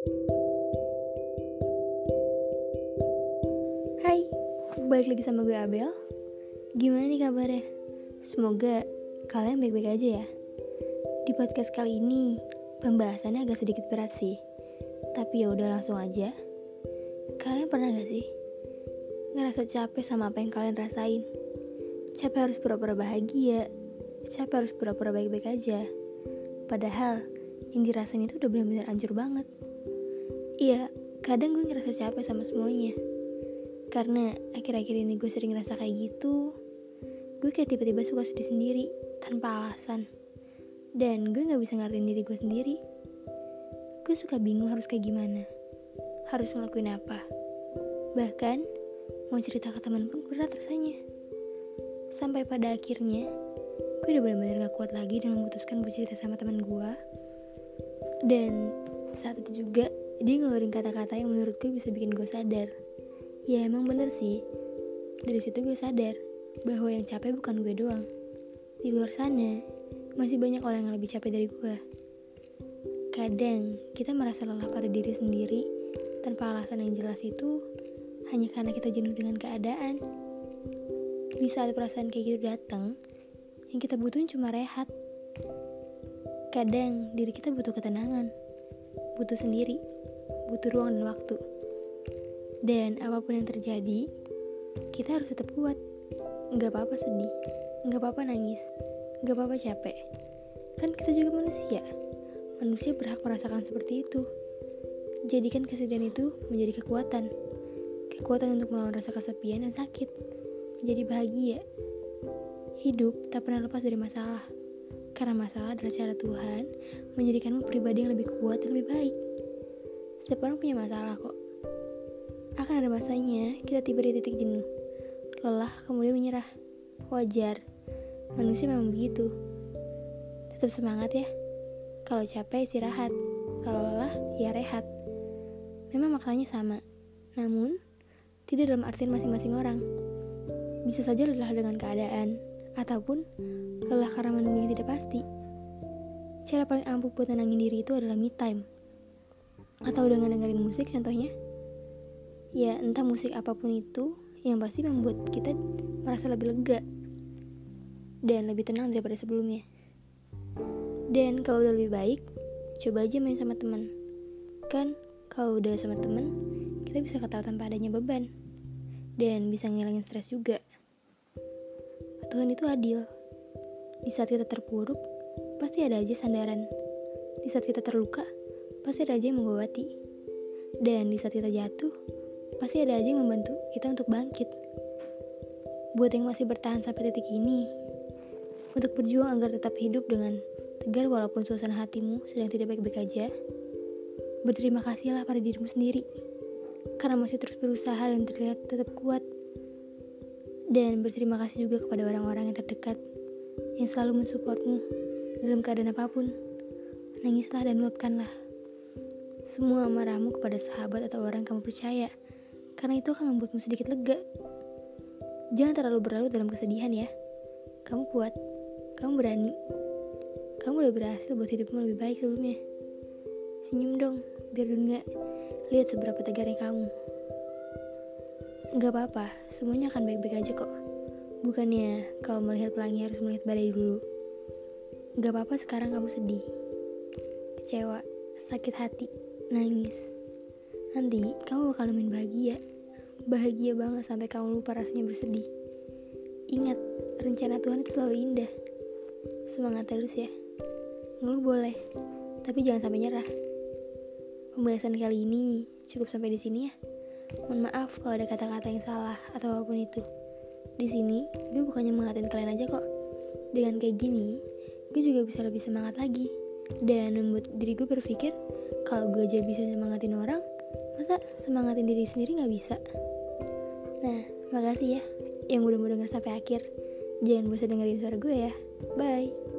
Hai, balik lagi sama gue Abel. Gimana nih kabarnya? Semoga kalian baik-baik aja ya. Di podcast kali ini, pembahasannya agak sedikit berat sih. Tapi ya udah langsung aja. Kalian pernah gak sih? Ngerasa capek sama apa yang kalian rasain? Capek harus pura-pura bahagia. Capek harus pura-pura baik-baik aja. Padahal yang dirasain itu udah benar-benar hancur banget Iya, kadang gue ngerasa capek sama semuanya. Karena akhir-akhir ini gue sering ngerasa kayak gitu. Gue kayak tiba-tiba suka sedih sendiri Tanpa alasan. Dan gue gak bisa ngertiin diri gue sendiri. Gue suka bingung harus kayak gimana. Harus ngelakuin apa. Bahkan Mau cerita ke teman pun berat rasanya. Sampai pada akhirnya Gue udah benar-benar gak kuat lagi Dan memutuskan buat cerita sama teman gue. Dan saat itu juga Dia ngeluarin kata-kata yang menurut gue bisa bikin gue sadar. Ya emang bener sih. Dari situ gue sadar Bahwa yang capek bukan gue doang. Di luar sana Masih banyak orang yang lebih capek dari gue. Kadang kita merasa lelah pada diri sendiri Tanpa alasan yang jelas itu Hanya karena kita jenuh dengan keadaan. Di saat perasaan kayak gitu datang Yang kita butuhin cuma rehat. Kadang diri kita butuh ketenangan Butuh sendiri Butuh ruang dan waktu dan apa pun yang terjadi, kita harus tetap kuat. Gak apa-apa sedih, gak apa-apa nangis, gak apa-apa capek. Kan kita juga manusia. Manusia berhak merasakan seperti itu. Jadikan kesedihan itu menjadi kekuatan. Kekuatan untuk melawan rasa kesepian dan sakit. Menjadi bahagia. Hidup tak pernah lepas dari masalah. Karena masalah adalah cara Tuhan menjadikanmu pribadi yang lebih kuat dan lebih baik. Setiap orang punya masalah kok akan ada masanya kita tiba di titik jenuh, lelah, kemudian menyerah. Wajar, manusia memang begitu. Tetap semangat ya. Kalau capek istirahat, kalau lelah ya rehat. Memang maknanya sama, namun tidak dalam artian masing-masing orang. Bisa saja lelah dengan keadaan, ataupun lelah karena menunggu yang tidak pasti. Cara paling ampuh buat tenangin diri itu adalah me time. Atau dengan dengerin musik contohnya? Ya entah musik apa pun itu yang pasti membuat kita merasa lebih lega dan lebih tenang daripada sebelumnya. Dan kalau udah lebih baik coba aja main sama teman kan kalau udah sama teman kita bisa ketawa tanpa adanya beban dan bisa ngilangin stres juga. Tuhan itu adil. Di saat kita terpuruk pasti ada aja sandaran. Di saat kita terluka pasti ada aja yang mengobati dan di saat kita jatuh pasti ada aja yang membantu kita untuk bangkit. Buat yang masih bertahan sampai titik ini, untuk berjuang agar tetap hidup dengan tegar walaupun suasana hatimu sedang tidak baik-baik aja, berterima kasihlah pada dirimu sendiri, karena masih terus berusaha dan terlihat tetap kuat. Dan berterima kasih juga kepada orang-orang yang terdekat, yang selalu mensupportmu dalam keadaan apa pun. Nangislah dan luapkanlah semua amarahmu kepada sahabat atau orang kamu percaya karena itu akan membuatmu sedikit lega. Jangan terlalu berlarut dalam kesedihan ya. Kamu kuat, kamu berani. Kamu udah berhasil buat hidupmu lebih baik sebelumnya. Senyum dong, biar dunia lihat seberapa tegarnya kamu. Gak apa-apa, semuanya akan baik-baik aja kok. Bukannya kalau melihat pelangi harus melihat badai dulu. Gak apa-apa sekarang kamu sedih, kecewa, sakit hati, nangis. Nanti kamu bakal nemuin bahagia. Bahagia banget sampai kamu lupa rasanya bersedih. Ingat, rencana Tuhan itu selalu indah. Semangat terus ya. Ngeluh boleh, tapi jangan sampai nyerah. Pembahasan kali ini cukup sampai di sini ya. Mohon maaf kalau ada kata-kata yang salah atau apa pun itu. Di sini, gue bukannya mengatain kalian aja kok. Dengan kayak gini, gue juga bisa lebih semangat lagi dan membuat diri gue berpikir kalau gue aja bisa semangatin orang masa semangatin diri sendiri gak bisa? Nah makasih ya yang udah mau denger sampai akhir. Jangan bosan dengerin suara gue ya. Bye